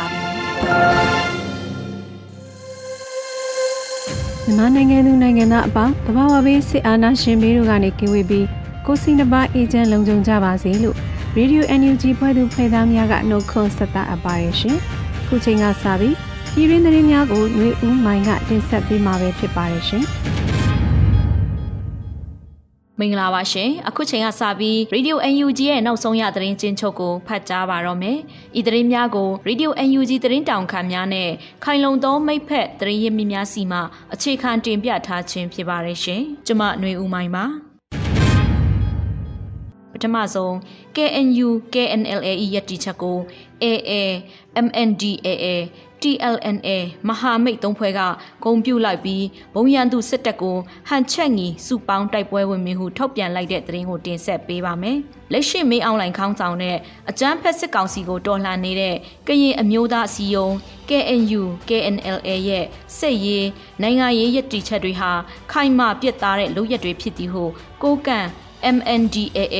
ါပြီ မြန်မာနိုင်ငံသူနိုင်ငံသားအပေါင်းတဘာဝဘေးစစ်အာဏာရှင်ဘေးတို့ကနေကင်းဝေးပြီးကိုစီနှပါအေဂျင့်လုံခြုံကြပါစေလို့ Radio NUG ဖွဲ့သူဖွဲ့သားများကနှုတ်ခွန်းဆက်တာအပါရရှင်။ခုချိန်ကစပြီးပြည်ရင်းသတင်းများကိုຫນွေဦးမိုင်ကတင်ဆက်ပေးမှာပဲဖြစ်ပါတယ်ရှင်။ မင်္ဂလာပါရှင်အခုချိန်ကစပြီး Radio UNG ရဲ့နောက်ဆုံးရသတင်းချင်းချုပ်ကိုဖတ်ကြားပါတော့မယ်ဤသတင်းများကို Radio UNG သတင်းတောင်ခံများနဲ့ခိုင်လုံသောမိဖက်သတင်းရင်းမြစ်များစီမှအခြေခံတင်ပြထားခြင်းဖြစ်ပါတယ်ရှင်ကျွန်မຫນွေဦးမိုင်ပါပထမဆုံး KNU KNLA ရည်တည်ချက်ကို AA MNDAA TLNA မဟာမိတ်သုံးဖွဲ့ကဂုံပြူလိုက်ပြီးဘုံရန်သူစစ်တပ်ကိုဟန်ချက်ငီစုပေါင်းတိုက်ပွဲဝင်မင်းဟုထုတ်ပြန်လိုက်တဲ့သတင်းကိုတင်ဆက်ပေးပါမယ်။လက်ရှိမေးအွန်လိုင်းခေါင်းဆောင်တဲ့အကြမ်းဖက်စစ်ကောင်စီကိုတော်လှန်နေတဲ့ကရင်အမျိုးသားအစည်းအရုံး KNU KNLA ရဲ့စစ်ရေးနိုင်ငံရေးရည်တည်ချက်တွေဟာခိုင်မာပြတ်သားတဲ့လုပ်ရက်တွေဖြစ်သည်ဟုကိုကန့် MNDAA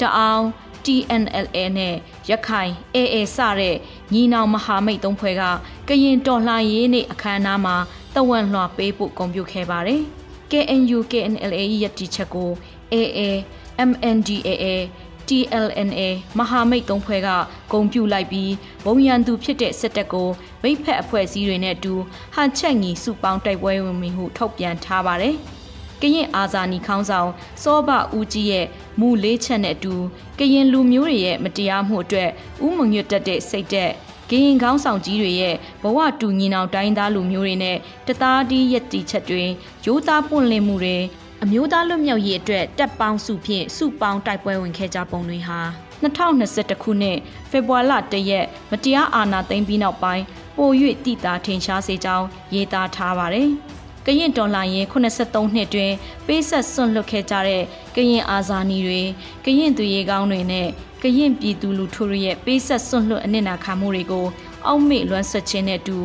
တအောင် TNLA နဲ့ရခိုင် AA စတဲ့ညီနောင်မဟာမိတ်သုံးဖွဲ့ကကရင်တော်လှန်ရေးနေ့အခမ်းအနားမှာတဝန့်လွှာပေးဖို့ကွန်ပျူခဲ့ပါတယ်။ KNU KNLA ရည်တည်ချက်ကို AA MNDAA TLNA မဟာမိတ်သုံးဖွဲ့ကဂုံပြူလိုက်ပြီးဘုံရန်သူဖြစ်တဲ့စစ်တပ်ကိုမိဖက်အဖွဲ့အစည်းတွေနဲ့အတူဟန်ချက်ညီစုပေါင်းတိုက်ပွဲဝင်မှုထုတ်ပြန်ထားပါတယ်။ ကရင်အာဇာနည်ခေါင်းဆောင်စောဘဦးကြီးရဲ့မူလေးချက်နဲ့အတူကရင်လူမျိုးတွေရဲ့မတရားမှုအတွက်ဥမငွတ်တက်တဲ့စိတ်တဲ့ကရင်ခေါင်းဆောင်ကြီးတွေရဲ့ဘဝတူညီနောင်တိုင်းသားလူမျိုးတွေနဲ့တသားတီးရက်တီချက်တွေရိုးသားပွင့်လင်းမှုတွေအမျိုးသားလွတ်မြောက်ရေးအတွက်တက်ပေါင်းစုဖြင့်စုပေါင်းတိုက်ပွဲဝင်ခဲ့ကြပုံတွေဟာ2021ခုနှစ်ဖေဖော်ဝါရီလ1ရက်မတရားအာဏာသိမ်းပြီးနောက်ပိုင်းပို၍တည်တာထင်ရှားစေကြောင်းရေးသားထားပါတယ်။ ကရင်ဒေါ်လာရင်83နှစ်တွင်ပေးဆက်စွန့်လွတ်ခဲ့ကြတဲ့ကရင်အာဇာနည်တွေကရင်သူရေကောင်းတွေနဲ့ကရင်ပြည်သူလူထုရဲ့ပေးဆက်စွန့်လွတ်အနစ်နာခံမှုတွေကိုအောက်မေ့လွမ်းဆွခြင်းနဲ့အတူ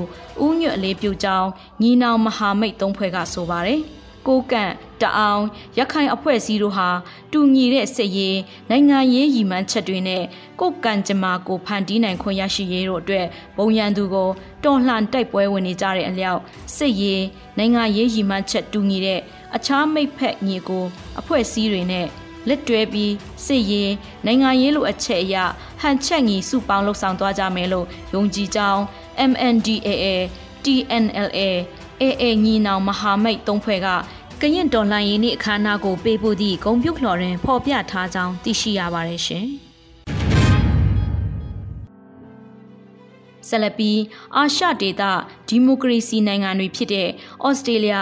ဥညွတ်အလေးပြုကြောင်းညီနောင်မဟာမိတ်သုံးဖွဲ့ကဆိုပါတယ်။ ကိုကန့်တအောင်ရခိုင်အဖွဲ့အစည်းတို့ဟာတူညီတဲ့စစ်ရေးနိုင်ငံရေးရည်မှန်းချက်တွေနဲ့ကိုကန့်ကြမာကိုဖန်တီးနိုင်ခွင့်ရရှိရေးတို့အတွက်ဘုံရန်သူကိုတော်လှန်တိုက်ပွဲဝင်နေကြတဲ့အလျောက်စစ်ရေးနိုင်ငံရေးရည်မှန်းချက်တူညီတဲ့အခြားမိတ်ဖက်ညီကိုအဖွဲ့အစည်းတွေနဲ့လက်တွဲပြီးစစ်ရေးနိုင်ငံရေးလိုအပ်ချက်အရဟန်ချက်ညီစုပေါင်းလှုပ်ဆောင်သွားကြမယ်လို့ယုံကြည်ကြောင်း MNDAA TNLA AA ညီနောင်မဟာမိတ်သုံးဖွဲ့ကကရင်တော်လှန်ရေးနေ့အခမ်းအနားကိုပေးပို့သည့်ဂုံပြုတ်လှော်တွင်ဖော်ပြထားကြောင်းသိရှိရပါတယ်ရှင်။ဆက်လက်ပြီးအာရှဒေသဒီမိုကရေစီနိုင်ငံတွေဖြစ်တဲ့ဩစတြေးလျ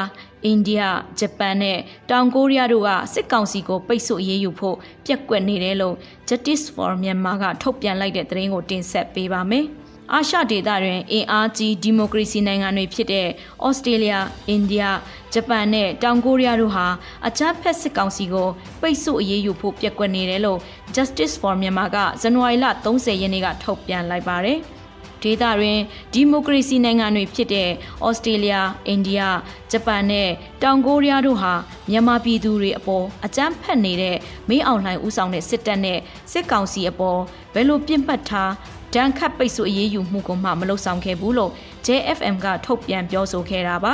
အိန္ဒိယဂျပန်နဲ့တောင်ကိုရီးယားတို့ကစစ်ကောင်စီကိုပိတ်ဆို့အရေးယူဖို့ပြက်ကွက်နေတယ်လို့ Justice for Myanmar ကထုတ်ပြန်လိုက်တဲ့သတင်းကိုတင်ဆက်ပေးပါမယ်။ အာရှဒေသတွင်အင်အားကြီးဒီမိုကရေစီနိုင်ငံတွေဖြစ်တဲ့ဩစတြေးလျ၊အိန္ဒိယ၊ဂျပန်နဲ့တောင်ကိုရီးယားတို့ဟာအကြမ်းဖက်စစ်ကောင်စီကိုပိတ်ဆို့အရေးယူဖို့ပြက်ကွက်နေတယ်လို့ Justice for Myanmar ကဇန်နဝါရီလ30ရက်နေ့ကထုတ်ပြန်လိုက်ပါတယ်။ဒေသတွင်ဒီမိုကရေစီနိုင်ငံတွေဖြစ်တဲ့ဩစတြေးလျ၊အိန္ဒိယ၊ဂျပန်နဲ့တောင်ကိုရီးယားတို့ဟာမြန်မာပြည်သူတွေအပေါ်အကြမ်းဖက်နေတဲ့မင်းအောင်လှိုင်ဦးဆောင်တဲ့စစ်တပ်နဲ့စစ်ကောင်စီအပေါ်ဘယ်လိုပြစ်မှတ်ထား ဒဏ်ခတ်ပိတ်ဆို့အရေးယူမှုကိုမှမလုပ်ဆောင်ခဲ့ဘူးလို့ JFM ကထုတ်ပြန်ပြောဆိုခဲ့တာပါ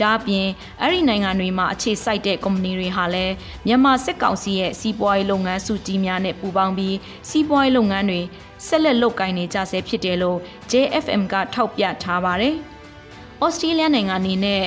ဒါအပြင်အဲ့ဒီနိုင်ငံတွေမှာအခြေစိုက်တဲ့ကုမ္ပဏီတွေဟာလည်းမြန်မာစစ်ကောင်စီရဲ့စီးပွားရေးလုပ်ငန်းစုကြီးများနဲ့ပူးပေါင်းပြီးစီးပွားရေးလုပ်ငန်းတွေဆက်လက်လုပ်ကိုင်နေကြဆဲဖြစ်တယ်လို့ JFM ကထောက်ပြထားပါတယ်။ဩစတြေးလျနိုင်ငံအနေနဲ့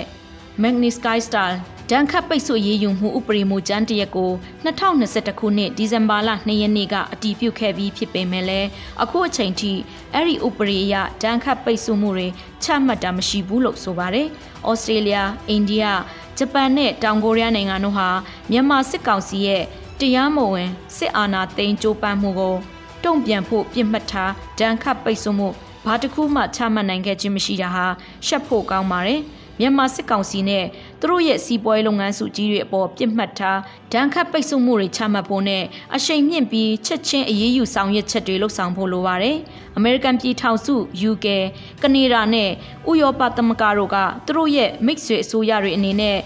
Magnitsky Style ဒဏ်ခတ်ပိတ်ဆို့ရေးယူမှုဥပဒေမူကြမ်းတရက်ကို2021ခုနှစ်ဒီဇင်ဘာလ2ရက်နေ့ကအတည်ပြုခဲ့ပြီးဖြစ်ပေမဲ့လည်းအခုအချိန်ထိအဲ့ဒီဥပဒေအရဒဏ်ခတ်ပိတ်ဆို့မှုတွေချမှတ်တာမရှိဘူးလို့ဆိုပါတယ်။ဩစတြေးလျ၊အိန္ဒိယ၊ဂျပန်နဲ့တောင်ကိုရီးယားနိုင်ငံတို့ဟာမြန်မာစစ်ကောင်စီရဲ့တရားမဝင်စစ်အာဏာသိမ်းကြိုးပမ်းမှုကိုတုံ့ပြန်ဖို့ပြစ်မှတ်ထားဒဏ်ခတ်ပိတ်ဆို့မှုဘာတစ်ခုမှချမှတ်နိုင်ခဲ့ခြင်းမရှိတာဟာရှက်ဖို့ကောင်းပါတယ်။မြန်မာစစ်ကောင်စီနဲ့ သူတို့ရဲ့စီးပွားရေးလုပ်ငန်းစုကြီးတွေအပေါ်ပြစ်မှတ်ထားဒဏ်ခတ်ပိတ်ဆို့မှုတွေချမှတ်ဖို့နဲ့အရှိန်မြင့်ပြီးချက်ချင်းအရေးယူဆောင်ရွက်ချက်တွေလှုပ်ဆောင်ဖို့လိုပါတယ်။အမေရိကန်ပြည်ထောင်စု UK ကနေဒါနဲ့ဥရောပသမဂ္ဂတို့ကသူတို့ရဲ့မိတ်ဆွေအစိုးရတွေအနေနဲ့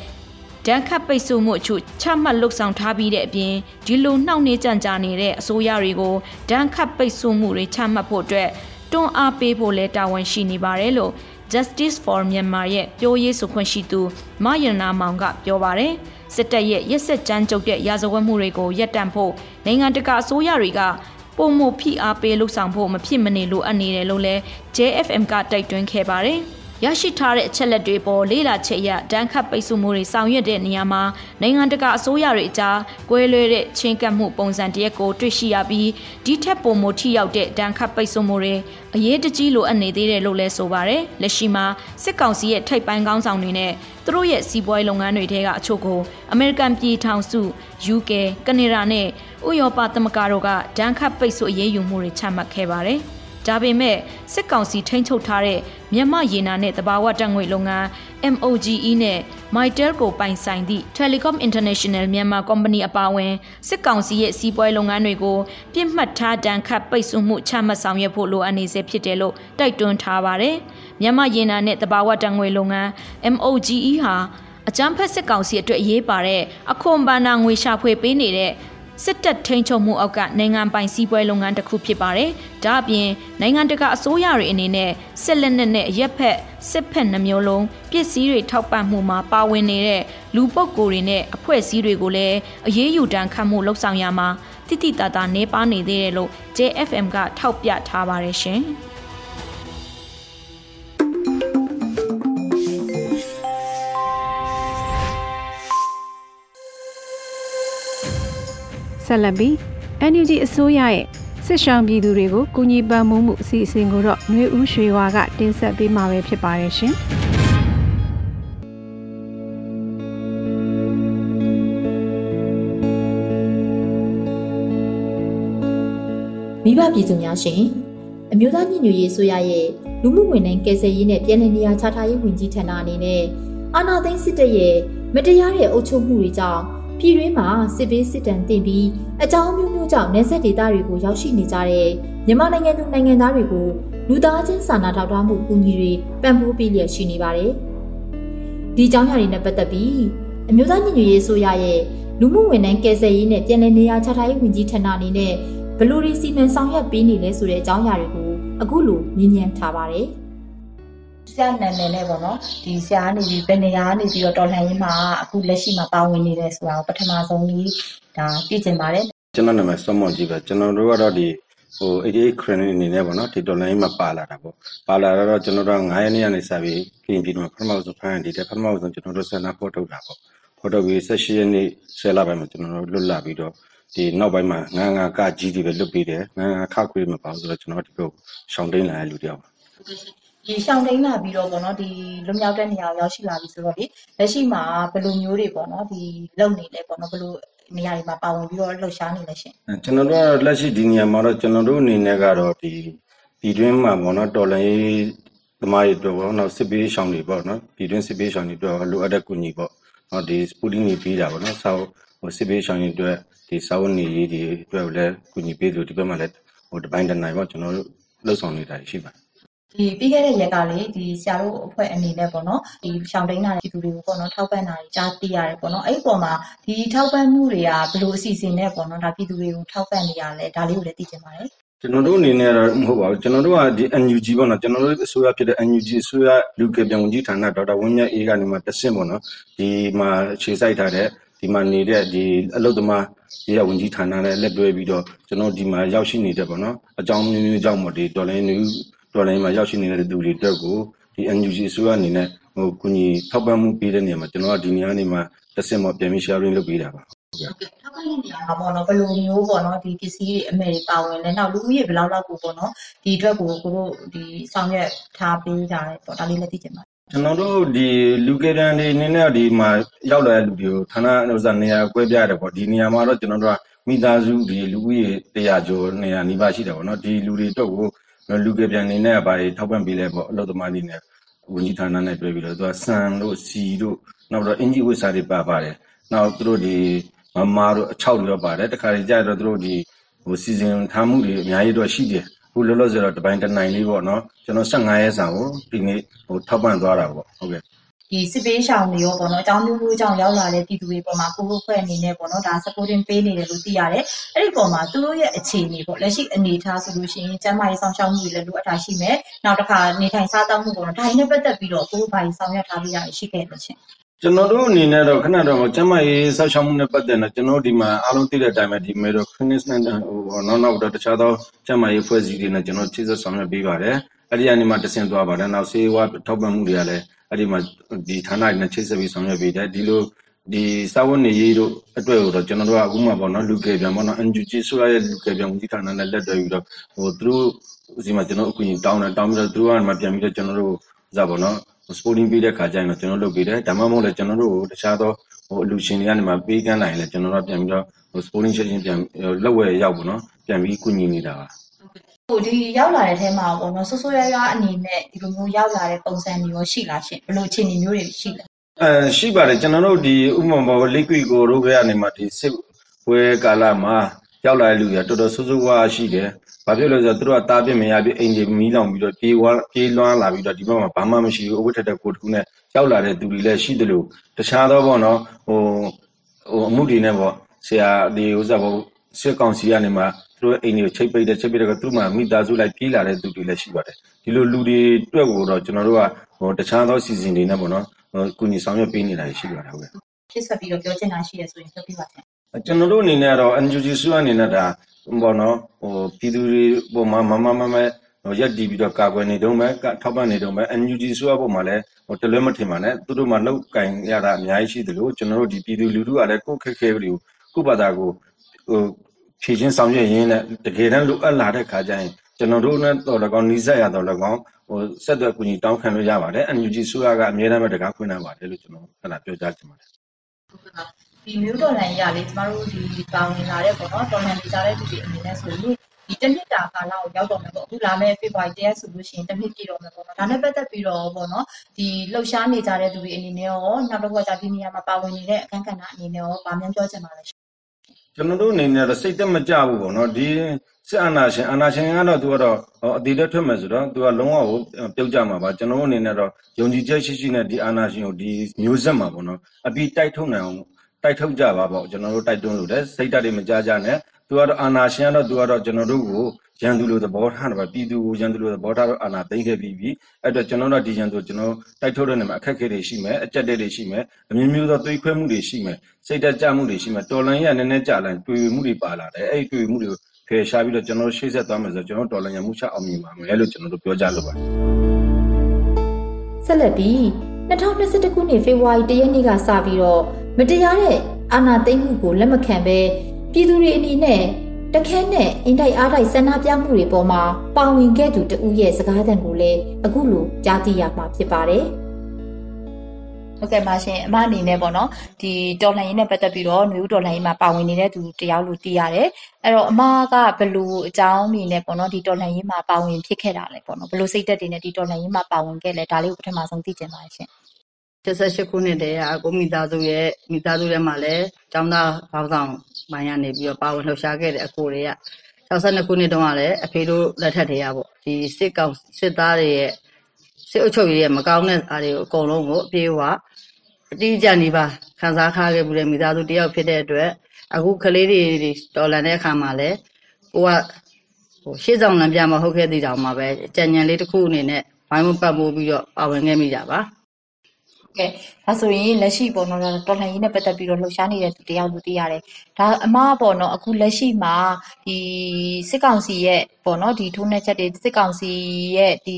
ဒဏ်ခတ်ပိတ်ဆို့မှုအချို့ချမှတ်လှုပ်ဆောင်ထားပြီးတဲ့အပြင်ဒီလိုနှောင့်နှေးကြံကြာနေတဲ့အစိုးရတွေကိုဒဏ်ခတ်ပိတ်ဆို့မှုတွေချမှတ်ဖို့အတွက်တွန်းအားပေးဖို့လဲတာဝန်ရှိနေပါတယ်လို့ Justice for Myanmar ရဲ့ပြောရေးဆိုခွင့်ရှိသူမယနာမောင်ကပြောပါတယ်စစ်တပ်ရဲ့ရက်စက်ကြမ်းကြုတ်တဲ့ရာဇဝတ်မှုတွေကိုရပ်တန့်ဖို့နိုင်ငံတကာအစိုးရတွေကပုံမဖိအားပေးလှုပ်ဆောင်ဖို့မဖြစ်မနေလိုအပ်နေတယ်လို့လဲ JFM ကတိုက်တွန်းခဲ့ပါတယ်။ ရရှိထားတဲ့အချက်လက်တွေပေါ်လေးလာချက်ရဒဏ်ခတ်ပိတ်ဆို့မှုတွေဆောင်ရွက်တဲ့နေရာမှာနိုင်ငံတကာအစိုးရတွေအကြားကွဲလွဲတဲ့ချင်းကပ်မှုပုံစံတရက်ကိုတွေ့ရှိရပြီးဒီထက်ပိုမိုထိရောက်တဲ့ဒဏ်ခတ်ပိတ်ဆို့မှုတွေအရေးတကြီးလိုအပ်နေသေးတယ်လို့လည်းဆိုပါတယ်။လက်ရှိမှာစစ်ကောင်စီရဲ့ထိပ်ပိုင်းကောင်းဆောင်တွေနဲ့သူတို့ရဲ့စီးပွားရေးလုပ်ငန်းတွေထဲကအချို့ကိုအမေရိကန်ပြည်ထောင်စု UK ကနေဒါနဲ့ဥရောပသမဂ္ဂတို့ကဒဏ်ခတ်ပိတ်ဆို့အရေးယူမှုတွေချမှတ်ခဲ့ပါတယ်။ ဒါပေမဲ့စစ်ကောင်စီထိန်းချုပ်ထားတဲ့မြန်မာရေနာနဲ့တဘာဝတက်ငွေလုပ်ငန်း MOGE နဲ့ Mytel ကိုပိုင်ဆိုင်သည့် Telecom International Myanmar Company အပါအဝင်စစ်ကောင်စီရဲ့စီးပွားရေးလုပ်ငန်းတွေကိုပြစ်မှတ်ထားဒဏ်ခတ်ပိတ်ဆို့မှုချမှတ်ဆောင်ရွက်ဖို့လိုအပ်နေစေဖြစ်တယ်လို့တိုက်တွန်းထားပါတယ်။မြန်မာရေနာနဲ့တဘာဝတက်ငွေလုပ်ငန်း MOGE ဟာအကြမ်းဖက်စစ်ကောင်စီအတွက်အရေးပါတဲ့အခွန်ဘာနာငွေရှာဖွေပေးနေတဲ့ စစ်တပ်ထိန်းချုပ်မှုအောက်ကနိုင်ငံပိုင်စီးပွားလုပ်ငန်းတစ်ခုဖြစ်ပါတယ်။ဒါ့အပြင်နိုင်ငံတကာအစိုးရတွေအနေနဲ့စစ်လက်နက်နဲ့ရက်ဖက်စစ်ဖက်နှမျိုးလုံးပစ္စည်းတွေထောက်ပံ့မှုမှာပါဝင်နေတဲ့လူပုဂ္ဂိုလ်တွေနဲ့အဖွဲ့အစည်းတွေကိုလည်းအရေးယူတန်းခတ်မှုလှုပ်ဆောင်ရမှာတိတိတသားနေပါနေသေးတယ်လို့ JFM ကထောက်ပြထားပါတယ်ရှင်။ ဆက်လက်ပြီး NUG အစိုးရရဲ့စစ်ဆောင်ပြည်သူတွေကိုကူညီပံ့ပိုးမှုအစီအစဉ်ကိုတော့ຫນွေဦးရွှေဝါကတင်ဆက်ပေးမှာပဲဖြစ်ပါတယ်ရှင်။မိဘပြည်သူများရှင်အမျိုးသားညီညွတ်ရေးဆိုရရဲ့လူမှုဝန်ထမ်းကယ်ဆယ်ရေးနဲ့ပြည်내နေရာချထားရေးဝန်ကြီးဌာနအနေနဲ့အာဏာသိမ်းစစ်တပ်ရဲ့မတရားတဲ့အုပ်ချုပ်မှုတွေကြောင့် ပြည်တွင်းမှာစစ်ပေးစစ်တမ်းတင်ပြီးအကြောင်းမျိုးမျိုးကြောင့်နေဆက်ဒေသတွေကိုရောက်ရှိနေကြတဲ့မြန်မာနိုင်ငံသူနိုင်ငံသားတွေကိုလူသားချင်းစာနာထောက်ထားမှုကူညီတွေပံ့ပိုးပေးလျက်ရှိနေပါတယ်။ဒီအကြောင်းအရာတွေနဲ့ပတ်သက်ပြီးအမျိုးသားညီညွတ်ရေးဆိုရရဲ့လူမှုဝန်ထမ်းကယ်ဆယ်ရေးနဲ့ပြည်내နေရာချထားရေးဝန်ကြီးဌာနအနေနဲ့ဘလူရီစီမံဆောင်ရွက်ပေးနေလဲဆိုတဲ့အကြောင်းအရာတွေကိုအခုလိုမြင်မြန်ထားပါတယ်။ ဆရာနာမည်နဲ့ပေါ့နော်ဒီဆရာကနေပြီးဘယ်နေရာကနေပြီးတော့တော်လှန်ရေးမှာအခုလက်ရှိမှာပါဝင်နေတယ်ဆိုတာကိုပထမဆုံးကြီးဒါသိကျင်ပါတယ်ကျွန်တော်နာမည်စောမော်ကြီးပဲကျွန်တော်တို့ကတော့ဒီဟို88 credit အနေနဲ့ပေါ့နော်ဒီ dollar မှာပါလာတာပေါ့ပါလာတော့ကျွန်တော်တို့9ရက်နေ့ကနေစပြီးပြင်ပြီးတော့ပထမဆုံးဖန်ဒီတဲ့ပထမဆုံးကျွန်တော်တို့ဆန္ဒဖော်ထုတ်တာပေါ့ဖော်ထုတ်ပြီး16ရက်နေ့ဆယ်လပိုင်းမှာကျွန်တော်တို့လွတ်လာပြီးတော့ဒီနောက်ပိုင်းမှာငန်းငါကကြီးတွေပဲလွတ်ပြီးတယ်ငန်းငါခခွေးမပါဘူးဆိုတော့ကျွန်တော်ဒီကိုရှောင်းတိန်လာတဲ့လူတယောက်ပါ ဒီရှောင်းတိန်လာပြီးတော့ပေါ့နော်ဒီလွမြောက်တဲ့နေရာရောက်ရှိလာပြီဆိုတော့လေလက်ရှိမှာဘယ်လိုမျိုးတွေပေါ့နော်ဒီလုံနေလဲပေါ့နော်ဘယ်လိုနေရာတွေမှာပါဝင်ပြီးတော့လှုပ်ရှားနေလဲရှင်ကျွန်တော်တို့ကလက်ရှိဒီနေရာမှာတော့ကျွန်တော်တို့အနေနဲ့ကတော့ဒီပြည်တွင်းမှာပေါ့နော်တော်လိုင်းသမားတွေတော့ပေါ့နော်စစ်ပေးရှောင်းတွေပေါ့နော်ပြည်တွင်းစစ်ပေးရှောင်းတွေတော့လိုအပ်တဲ့ကူညီပေါ့နော်ဒီစပူတင်ကြီးပေးတာပေါ့နော်ဆောက်ဟိုစစ်ပေးရှောင်းတွေအတွက်ဒီစာဝတ်နေရေးတွေအတွက်လည်းကူညီပေးလို့ဒီဘက်မှာလည်းဟိုတပိုင်းတနိုင်ပေါ့ကျွန်တော်တို့လှုပ်ဆောင်နေတာရှိပါတယ် ဒီပြီးခဲ့တဲ့ရက်ကလေဒီဆရာတို့အဖွဲ့အနေနဲ့ပေါ့နော်ဒီရှောင်းတိန်တာပြည်သူတွေကိုပေါ့နော်ထောက်ပံ့တာကြားသိရတယ်ပေါ့နော်အဲ့ဒီပုံမှာဒီထောက်ပံ့မှုတွေကဘယ်လိုအစီအစဉ်နဲ့ပေါ့နော်ဒါပြည်သူတွေကိုထောက်ပံ့နေရလဲဒါလေးကိုလည်းသိချင်ပါတယ်ကျွန်တော်တို့အနေနဲ့တော့မဟုတ်ပါဘူးကျွန်တော်တို့ကဒီ NUG ပေါ့နော်ကျွန်တော်တို့အစိုးရဖြစ်တဲ့ NUG အစိုးရလူကပြန်ဝန်ကြီးဌာနဒေါက်တာဝင်းမြတ်အေးကနေမှတဆင့်ပေါ့နော်ဒီမှာခြေစိုက်ထားတဲ့ဒီမှာနေတဲ့ဒီအလုသမားဒီကဝန်ကြီးဌာနနဲ့လက်တွဲပြီးတော့ကျွန်တော်ဒီမှာရောက်ရှိနေတဲ့ပေါ့နော်အကြောင်းမျိုးမျိုးကြောင့်မို့ဒီဒေါ်လာနူ ဒေါ်လာမှာရောက်ရှိနေတဲ့သူတွေအတွက်ကိုဒီ NUG အစိုးရအနေနဲ့ဟိုကုညီထောက်ပံ့မှုပေးတဲ့နေရာမှာကျွန်တော်ကဒီနေရာနေမှာတစ်ဆင့်တော့ပြန်ပြီး sharing လုပ်ပေးတာပါဟုတ်ကဲ့ထောက်ပံ့တဲ့နေရာမှာပေါ့နော်ဘယ်လိုမျိုးပေါ့နော်ဒီပစ္စည်းတွေအမယ်တွေပါဝင်လဲနောက်လူဦးရေဘယ်လောက်လောက်ကိုပေါ့နော်ဒီအတွက်ကိုကိုတို့ဒီဆောင်ရွက်ထားပေးကြတယ်ပေါ့ဒါလေးလည်းသိချင်ပါတယ်ကျွန်တော်တို့ဒီလူကေတန်တွေအနေနဲ့ဒီမှာရောက်လာတဲ့လူတွေကိုဌာနဥစ္စာနေရာကွဲပြားတယ်ပေါ့ဒီနေရာမှာတော့ကျွန်တော်တို့ကမိသားစုဒီလူဦးရေ100ကျော်နေရာနီးပါးရှိတယ်ပေါ့နော်ဒီလူတွေအတွက်ကို လူကေပြန်နေနဲ့ဘာတွေထောက်ပံ့ပေးလဲပေါ့အလုပ်သမားတွေနဲ့ဝန်ကြီးဌာနနဲ့တွေ့ပြီးတော့သူကဆန်တို့စီတို့နောက်တော့အင်ဂျီဝစ်စာတွေပါပါတယ်နောက်သူတို့ဒီမမာတို့အချောက်တွေတော့ပါတယ်တခါကြီးကြတော့သူတို့ဒီဟိုစီစဉ်ထားမှုတွေအများကြီးတော့ရှိတယ်ခုလောလောဆယ်တော့တပိုင်းတစ်နိုင်လေးပေါ့နော်ကျွန်တော်15ရက်စာကိုဒီနေ့ဟိုထောက်ပံ့သွားတာပေါ့ဟုတ်ကဲ့ ဒီစစ်ပေးရှောင်တွေရောပေါ့နော်အကြောင်းမျိုးမျိုးကြောင့်ရောက်လာတဲ့ပြည်သူတွေပေါ်မှာကိုကိုဖွဲ့အနေနဲ့ပေါ့နော်ဒါ supporting ပေးနေတယ်လို့သိရတယ်အဲ့ဒီပေါ်မှာသူတို့ရဲ့အခြေအနေပေါ့လက်ရှိအနေအထားဆိုလို့ရှိရင်ကျန်းမာရေးဆောင်ရှောက်မှုတွေလည်းလိုအပ်တာရှိမယ်နောက်တစ်ခါနေထိုင်စားသောက်မှုပေါ့နော်ဒါနဲ့ပတ်သက်ပြီးတော့ကိုကိုဘာကြီးဆောင်ရွက်ထားပြီးရရှိခဲ့လို့ရှင်ကျွန်တော်တို့အနေနဲ့တော့ခဏတော့ကျမရေးဆောက်ရှောက်မှုနဲ့ပတ်သက်တော့ကျွန်တော်တို့ဒီမှာအားလုံးသိတဲ့အတိုင်းပဲဒီမေတော့ clinic နဲ့ဟိုနောက်နောက်တော့တခြားသောကျမရေးဖွဲ့စည်းတွေနဲ့ကျွန်တော်ချိတ်ဆက်ဆောင်ရွက်ပေးပါတယ်အဲ့ဒီကနေမှတဆင့်သွားပါတယ်နောက်ဆေးဝါးထောက်ပံ့မှုတွေကလည်း အဲ့ဒီမှာဒီဌာနတွေနဲ့ချိတ်ဆက်ပြီးဆောင်ရွက်ပေးတယ်ဒီလိုဒီစာဝန်နေရေးတို့အတွက်ကိုတော့ကျွန်တော်တို့ကအခုမှပေါ့နော်လူကေပြန်ပေါ့နော် NGO ဆိုရရဲ့လူကေပြန်ဦးစီးဌာနနဲ့လက်တွဲပြီးတော့ဟိုသူတို့ဒီမှာကျွန်တော်အကူအညီတောင်းတယ်တောင်းပြီးတော့သူတို့ကမှပြန်ပြီးတော့ကျွန်တော်တို့ဥစားပေါ့နော် sporting ပေးတဲ့ခါကျရင်တော့ကျွန်တော်လုပ်ပေးတယ်ဒါမှမဟုတ်လည်းကျွန်တော်တို့တခြားသောဟိုအလူရှင်တွေကနေမှပေးကမ်းနိုင်လဲကျွန်တော်တို့ပြန်ပြီးတော့ဟို sporting ချက်ချင်းပြန်လောက်ဝဲရောက်ပေါ့နော်ပြန်ပြီးကုညီနေတာပါ ဟိုဒီရောက်လာတဲ့ထဲမှာပေါ့နော်ဆိုးဆိုးရွားရွားအနေနဲ့ဒီလိုမျိုးရောက်လာတဲ့ပုံစံမျိုးရောရှိလားရှင်ဘယ်လိုအခြေအနေမျိုးတွေရှိလဲအဲရှိပါတယ်ကျွန်တော်တို့ဒီဥပမာပေါ် liquid ကိုတို့ကနေမှဒီစစ်ဝဲကာလမှာရောက်လာတဲ့လူတွေတော်တော်ဆိုးဆိုးဝါးရှိတယ်။ဘာဖြစ်လို့လဲဆိုတော့သူတို့ကတားပြစ်မရပြစ်အိမ်ကြီးမီးလောင်ပြီးတော့ပြေးဝါပြေးလွှမ်းလာပြီးတော့ဒီဘက်မှာဘာမှမရှိဘူးအဝတ်ထက်တဲ့ကိုယ်တစ်ခုနဲ့ရောက်လာတဲ့သူတွေလည်းရှိတယ်လို့တခြားသောပေါ့နော်ဟိုဟိုအမှုတွေနဲ့ပေါ့ဆရာဒီဥစ္စာပေါ့စစ်ကောင်စီကနေမှ သူတို့အိမ်တွေကိုချိတ်ပိတ်တယ်ချိတ်ပိတ်တော့သူတို့မှမိသားစုလိုက်ပြေးလာတဲ့သူတွေလည်းရှိပါတယ်ဒီလိုလူတွေအတွက်ကိုတော့ကျွန်တော်တို့ကဟိုတခြားသောစီစဉ်တွေနဲ့ပေါ့နော်ဟိုကုညီဆောင်ရွက်ပေးနေတာရှိပါတယ်ဟုတ်ကဲ့ဖြစ်ဆက်ပြီးတော့ပြောချင်တာရှိရဆိုရင်ပြောပြပါခင်ကျွန်တော်တို့အနေနဲ့ကတော့ NGO စုအနေနဲ့ဒါဘောနော်ဟိုပြည်သူတွေပုံမှာမမမမဟိုရက်တီးပြီးတော့ကာကွယ်နေတော့မယ်ထောက်ပံ့နေတော့မယ် NGO စုပုံမှာလည်းဟိုတလွဲမထင်ပါနဲ့သူတို့မှလောက်ကင်ရတာအများကြီးရှိသလိုကျွန်တော်တို့ဒီပြည်သူလူထုကလည်းကိုယ့်ခက်ခဲတွေကိုကိုယ့်ဘာသာကိုဟို ဖြည့်ချင်းဆောင်ရွက်ရင်းနဲ့တကယ်တမ်းလိုအပ်လာတဲ့ခါကျရင်ကျွန်တော်တို့နဲ့တော့လည်းကောင်းနီးစပ်ရတော့လည်းကောင်းဟိုဆက်သွယ်ကူညီတောင်းခံလို့ရပါတယ် NGO စုကအများအားပဲတကားခွင့်နိုင်ပါတယ်လို့ကျွန်တော်အဲ့ဒါပြောကြားချင်ပါတယ်ဒီမျိုးတော်လန်ရလေးကျမတို့ဒီပေါင်းလာတဲ့ပေါ့နော်တော်လန်နေကြတဲ့သူတွေအနေနဲ့ဆိုရင်ဒီတစ်နှစ်တာကာလကိုရောက်တော့မယ်ပေါ့အခုလာမယ့်ဖေဖော်ဝါရီတရက်ဆိုလို့ရှိရင်တစ်နှစ်ပြည့်တော့မယ်ပေါ့နော်ဒါနဲ့ပတ်သက်ပြီးတော့ပေါ့နော်ဒီလှုပ်ရှားနေကြတဲ့သူတွေအနေနဲ့ရောနောက်တစ်ခုကကြာဒီနေရာမှာပါဝင်နေတဲ့အခန်းကဏ္ဍအနေနဲ့ရောဗာမြန်ပြောချင်ပါလဲရှင် ကျွန်တော်တို့အနေနဲ့တော့စိတ်သက်မကြဘူးပေါ့နော်ဒီစစ်အာဏာရှင်အာဏာရှင်ကတော့သူကတော့ဟောအတိတ်ထွက်မယ်ဆိုတော့သူကလုံးဝကိုပြုတ်ကြမှာပါကျွန်တော်တို့အနေနဲ့တော့ယုံကြည်ချက်ရှိရှိနဲ့ဒီအာဏာရှင်ကိုဒီမျိုးဆက်မှာပေါ့နော်အပြီးတိုက်ထုတ်နိုင်အောင်တိုက်ထုတ်ကြပါပေါ့ကျွန်တော်တို့တိုက်တွန်းလို့တယ်စိတ်ဓာတ်တွေမကြကြနဲ့သူကတော့အာဏာရှင်ကတော့သူကတော့ကျွန်တော်တို့ကို ရန်သူလိုသဘောထားတယ်ပါပြည်သူကိုရန်သူလိုသဘောထားတော့အာဏာသိမ်းခဲ့ပြီးပြီအဲ့တော့ကျွန်တော်တို့ဒီရန်သူကျွန်တော်တိုက်ထုတ်တဲ့နေမှာအခက်အခဲတွေရှိမယ်အကြက်တွေရှိမယ်အမျိုးမျိုးသောတွေးခွဲမှုတွေရှိမယ်စိတ်ဓာတ်ကြမှုတွေရှိမယ်တော်လန်ရနည်းနည်းကြလိုက်တွေ့မှုတွေပါလာတယ်အဲ့ဒီတွေ့မှုတွေကိုဖယ်ရှားပြီးတော့ကျွန်တော်ရှေ့ဆက်သွားမယ်ဆိုတော့ကျွန်တော်တော်လန်ရမှုချအောင်မြင်ပါမယ်လို့ကျွန်တော်တို့ပြောကြလို့ပါဆက်လက်ပြီး2021ခုနှစ်ဖေဖော်ဝါရီလရက်နေ့ကစပြီးတော့မတရားတဲ့အာဏာသိမ်းမှုကိုလက်မခံဘဲပြည်သူတွေအနေနဲ့ တခဲနဲ့အင်တိုက်အားတိုက်ဆန္ဒပြမှုတွေပေါ်မှာပါဝင်ခဲ့သူတဦးရဲ့စကားသံကိုလည်းအခုလိုကြားသိရမှာဖြစ်ပါတယ်။ဟုတ်ကဲ့ပါရှင်အမအနေနဲ့ပေါ့နော်ဒီတော်လှန်ရေးနဲ့ပတ်သက်ပြီးတော့မျိုးတော်လှန်ရေးမှာပါဝင်နေတဲ့သူတယောက်လို့သိရတယ်အဲ့တော့အမကဘယ်လိုအကြောင်းအနေနဲ့ပေါ့နော်ဒီတော်လှန်ရေးမှာပါဝင်ဖြစ်ခဲ့တာလဲပေါ့နော်ဘယ်လိုစိတ်သက်တွေနဲ့ဒီတော်လှန်ရေးမှာပါဝင်ခဲ့လဲဒါလေးကိုပထမဆုံးသိချင်ပါတယ်ရှင်78ခုနှစ်တည်းကကိုမိသားစုရဲ့မိသားစုထဲမှာလည်းကျောင်းသားဘောင်းဆောင် ပိုင်းကနေပြီးတော့ပါဝင်လှုပ်ရှားခဲ့တဲ့အကိုတွေက62ခုနှစ်တုန်းကလည်းအဖေတို့လက်ထက်တည်းရပေါ့ဒီစစ်ကောင်စစ်သားတွေရဲ့စစ်အုပ်ချုပ်ရေးရဲ့မကောင်းတဲ့အားတွေကိုအကုန်လုံးကိုအပြေးအဝအတိအကျနေပါခံစားခါခဲ့မှုတဲ့မိသားစုတယောက်ဖြစ်တဲ့အတွက်အခုကလေးတွေတော်လန်တဲ့အခါမှာလည်းကိုကဟိုရှေ့ဆောင်လမ်းပြမဟုတ်ခဲ့သေးတောင်မှပဲကြံញံလေးတစ်ခုအနေနဲ့ဝိုင်းဝန်းပတ်မိုးပြီးတော့ပါဝင်ခဲ့မိကြပါ ကဲဒါဆိုရင်လက်ရှိပေါ့နော်တော်လှန်ရေးနဲ့ပတ်သက်ပြီးတော့လှုပ်ရှားနေတဲ့သူတယောက်လို့သိရတယ်။ဒါအမကပေါ့နော်အခုလက်ရှိမှာဒီစစ်ကောင်စီရဲ့ပေါ့နော်ဒီထိုးနှက်ချက်တွေစစ်ကောင်စီရဲ့ဒီ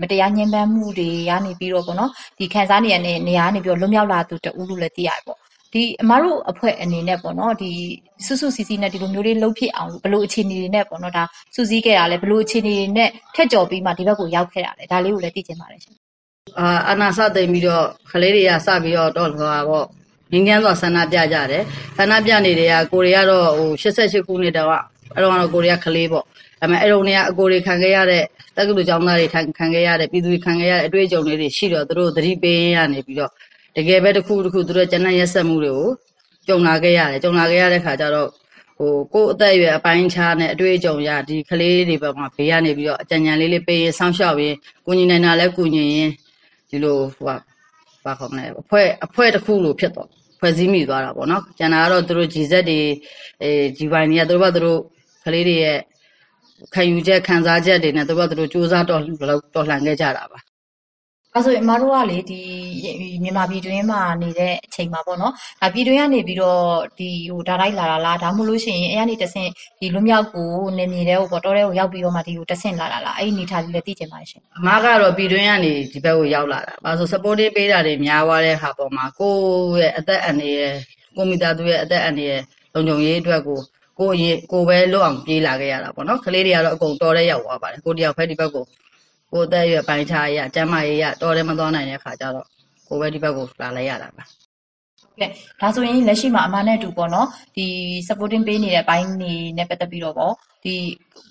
မတရားညှဉ်းပန်းမှုတွေကနေပြီးတော့ပေါ့နော်ဒီခံစားနေရတဲ့နေရာကနေပြီးတော့လွတ်မြောက်လာသူတဦးလို့လည်းသိရတယ်ပေါ့။ဒီအမတို့အဖွဲ့အနေနဲ့ပေါ့နော်ဒီစုစုစီစီနဲ့ဒီလိုမျိုးလေးလှုပ်ဖြစ်အောင်ဘယ်လိုအခြေအနေတွေနဲ့ပေါ့နော်ဒါစူးစီးခဲ့တာလဲဘယ်လိုအခြေအနေတွေနဲ့ထက်ကျော်ပြီးမှဒီဘက်ကိုရောက်ခဲ့တာလဲဒါလေးကိုလည်းသိချင်ပါတယ်ရှင် အာအနာစသိမ့်ပြီးတော့ကလေးတွေကစပြီးတော့တော့ဟိုပါပေါ့ငင်းငန်းစွာဆန္ဒပြကြတယ်ဆန္ဒပြနေတွေကကိုရီးယားတော့ဟို88ခုနှစ်တော့အဲ့တော့ကတော့ကိုရီးယားကလေးပေါ့ဒါပေမဲ့အဲ့တော့နေကအကိုတွေခံခဲ့ရတဲ့တက္ကသိုလ်ကျောင်းသားတွေခံခဲ့ရတဲ့ပြည်သူတွေခံခဲ့ရတဲ့အတွေ့အကြုံတွေရှိတော့သူတို့သတိပေးရနေပြီးတော့တကယ်ပဲတစ်ခုတစ်ခုသူတို့ကျန်းတဲ့ရက်ဆက်မှုတွေကိုကြုံလာခဲ့ရတယ်ကြုံလာခဲ့ရတဲ့ခါကျတော့ဟိုကိုယ်အသက်အရွယ်အပိုင်းခြားနဲ့အတွေ့အကြုံရဒီကလေးတွေဘက်မှာဘေးကနေပြီးတော့အကြံဉာဏ်လေးလေးပေးရင်ဆောင်းလျှောက်ရင်ကိုညီနိုင်တာလဲကိုညီရင် ဒီလိုဟိုဘာခေါ်မလဲအဖွဲ့အဖွဲ့တစ်ခုလိုဖြစ်တော့ဖွဲ့စည်းမိသွားတာပေါ့နော်ကျန်တာကတော့သူတို့ GZ တွေအဲ G-Wine တွေကသူတို့ဘသူတို့ကလေးတွေရဲ့ခံယူချက်ခံစားချက်တွေနဲ့သူတို့ဘသူတို့စူးစမ်းတော်တော်လှန်ခဲ့ကြတာပါ အဲဆိုရင်အမတို့ကလေဒီမြန်မာပြည်တွင်းမှာနေတဲ့အချိန်မှာပေါ့နော်ဒါပြည်တွင်းကနေပြီးတော့ဒီဟိုဒါလိုက်လာတာလားဒါမှမဟုတ်လို့ရှိရင်အဲကနေတဆင့်ဒီလွမြောက်ကိုနေမြေတဲ့ဟိုပေါ့တော်တဲ့ကိုရောက်ပြီးတော့မှဒီကိုတဆင့်လာတာလားအဲ့ဒီနေထားလေးလည်းသိချင်ပါတယ်ရှင်အမကတော့ပြည်တွင်းကနေဒီဘက်ကိုရောက်လာတာ။ဘာလို့ supporting ပေးတာတွေများသွားတဲ့ဟာပေါ်မှာကိုယ့်ရဲ့အသက်အန္တရာယ်ကိုမိသားစုရဲ့အသက်အန္တရာယ်လုံခြုံရေးအတွက်ကိုကိုယ့်ရဲ့ကိုယ်ပဲလွတ်အောင်ပြေးလာခဲ့ရတာပေါ့နော်။ကလေးတွေကတော့အကုန်တော်တဲ့ရောက်သွားပါတယ်။ကိုတယောက်ဖက်ဒီဘက်ကို ကိုယ်အသက်အရွယ်ပိုင်းခြားရကျမ်းမာရေးရတော်တယ်မသွားနိုင်တဲ့ခါကျတော့ကိုယ်ပဲဒီဘက်ကိုလာလိုက်ရတာပါကဲဒါဆိုရင်လက်ရှိမှာအမနဲ့အတူပေါ့နော်ဒီ supporting ပေးနေတဲ့အပိုင်းနေနဲ့ပတ်သက်ပြီးတော့ပေါ့ဒီ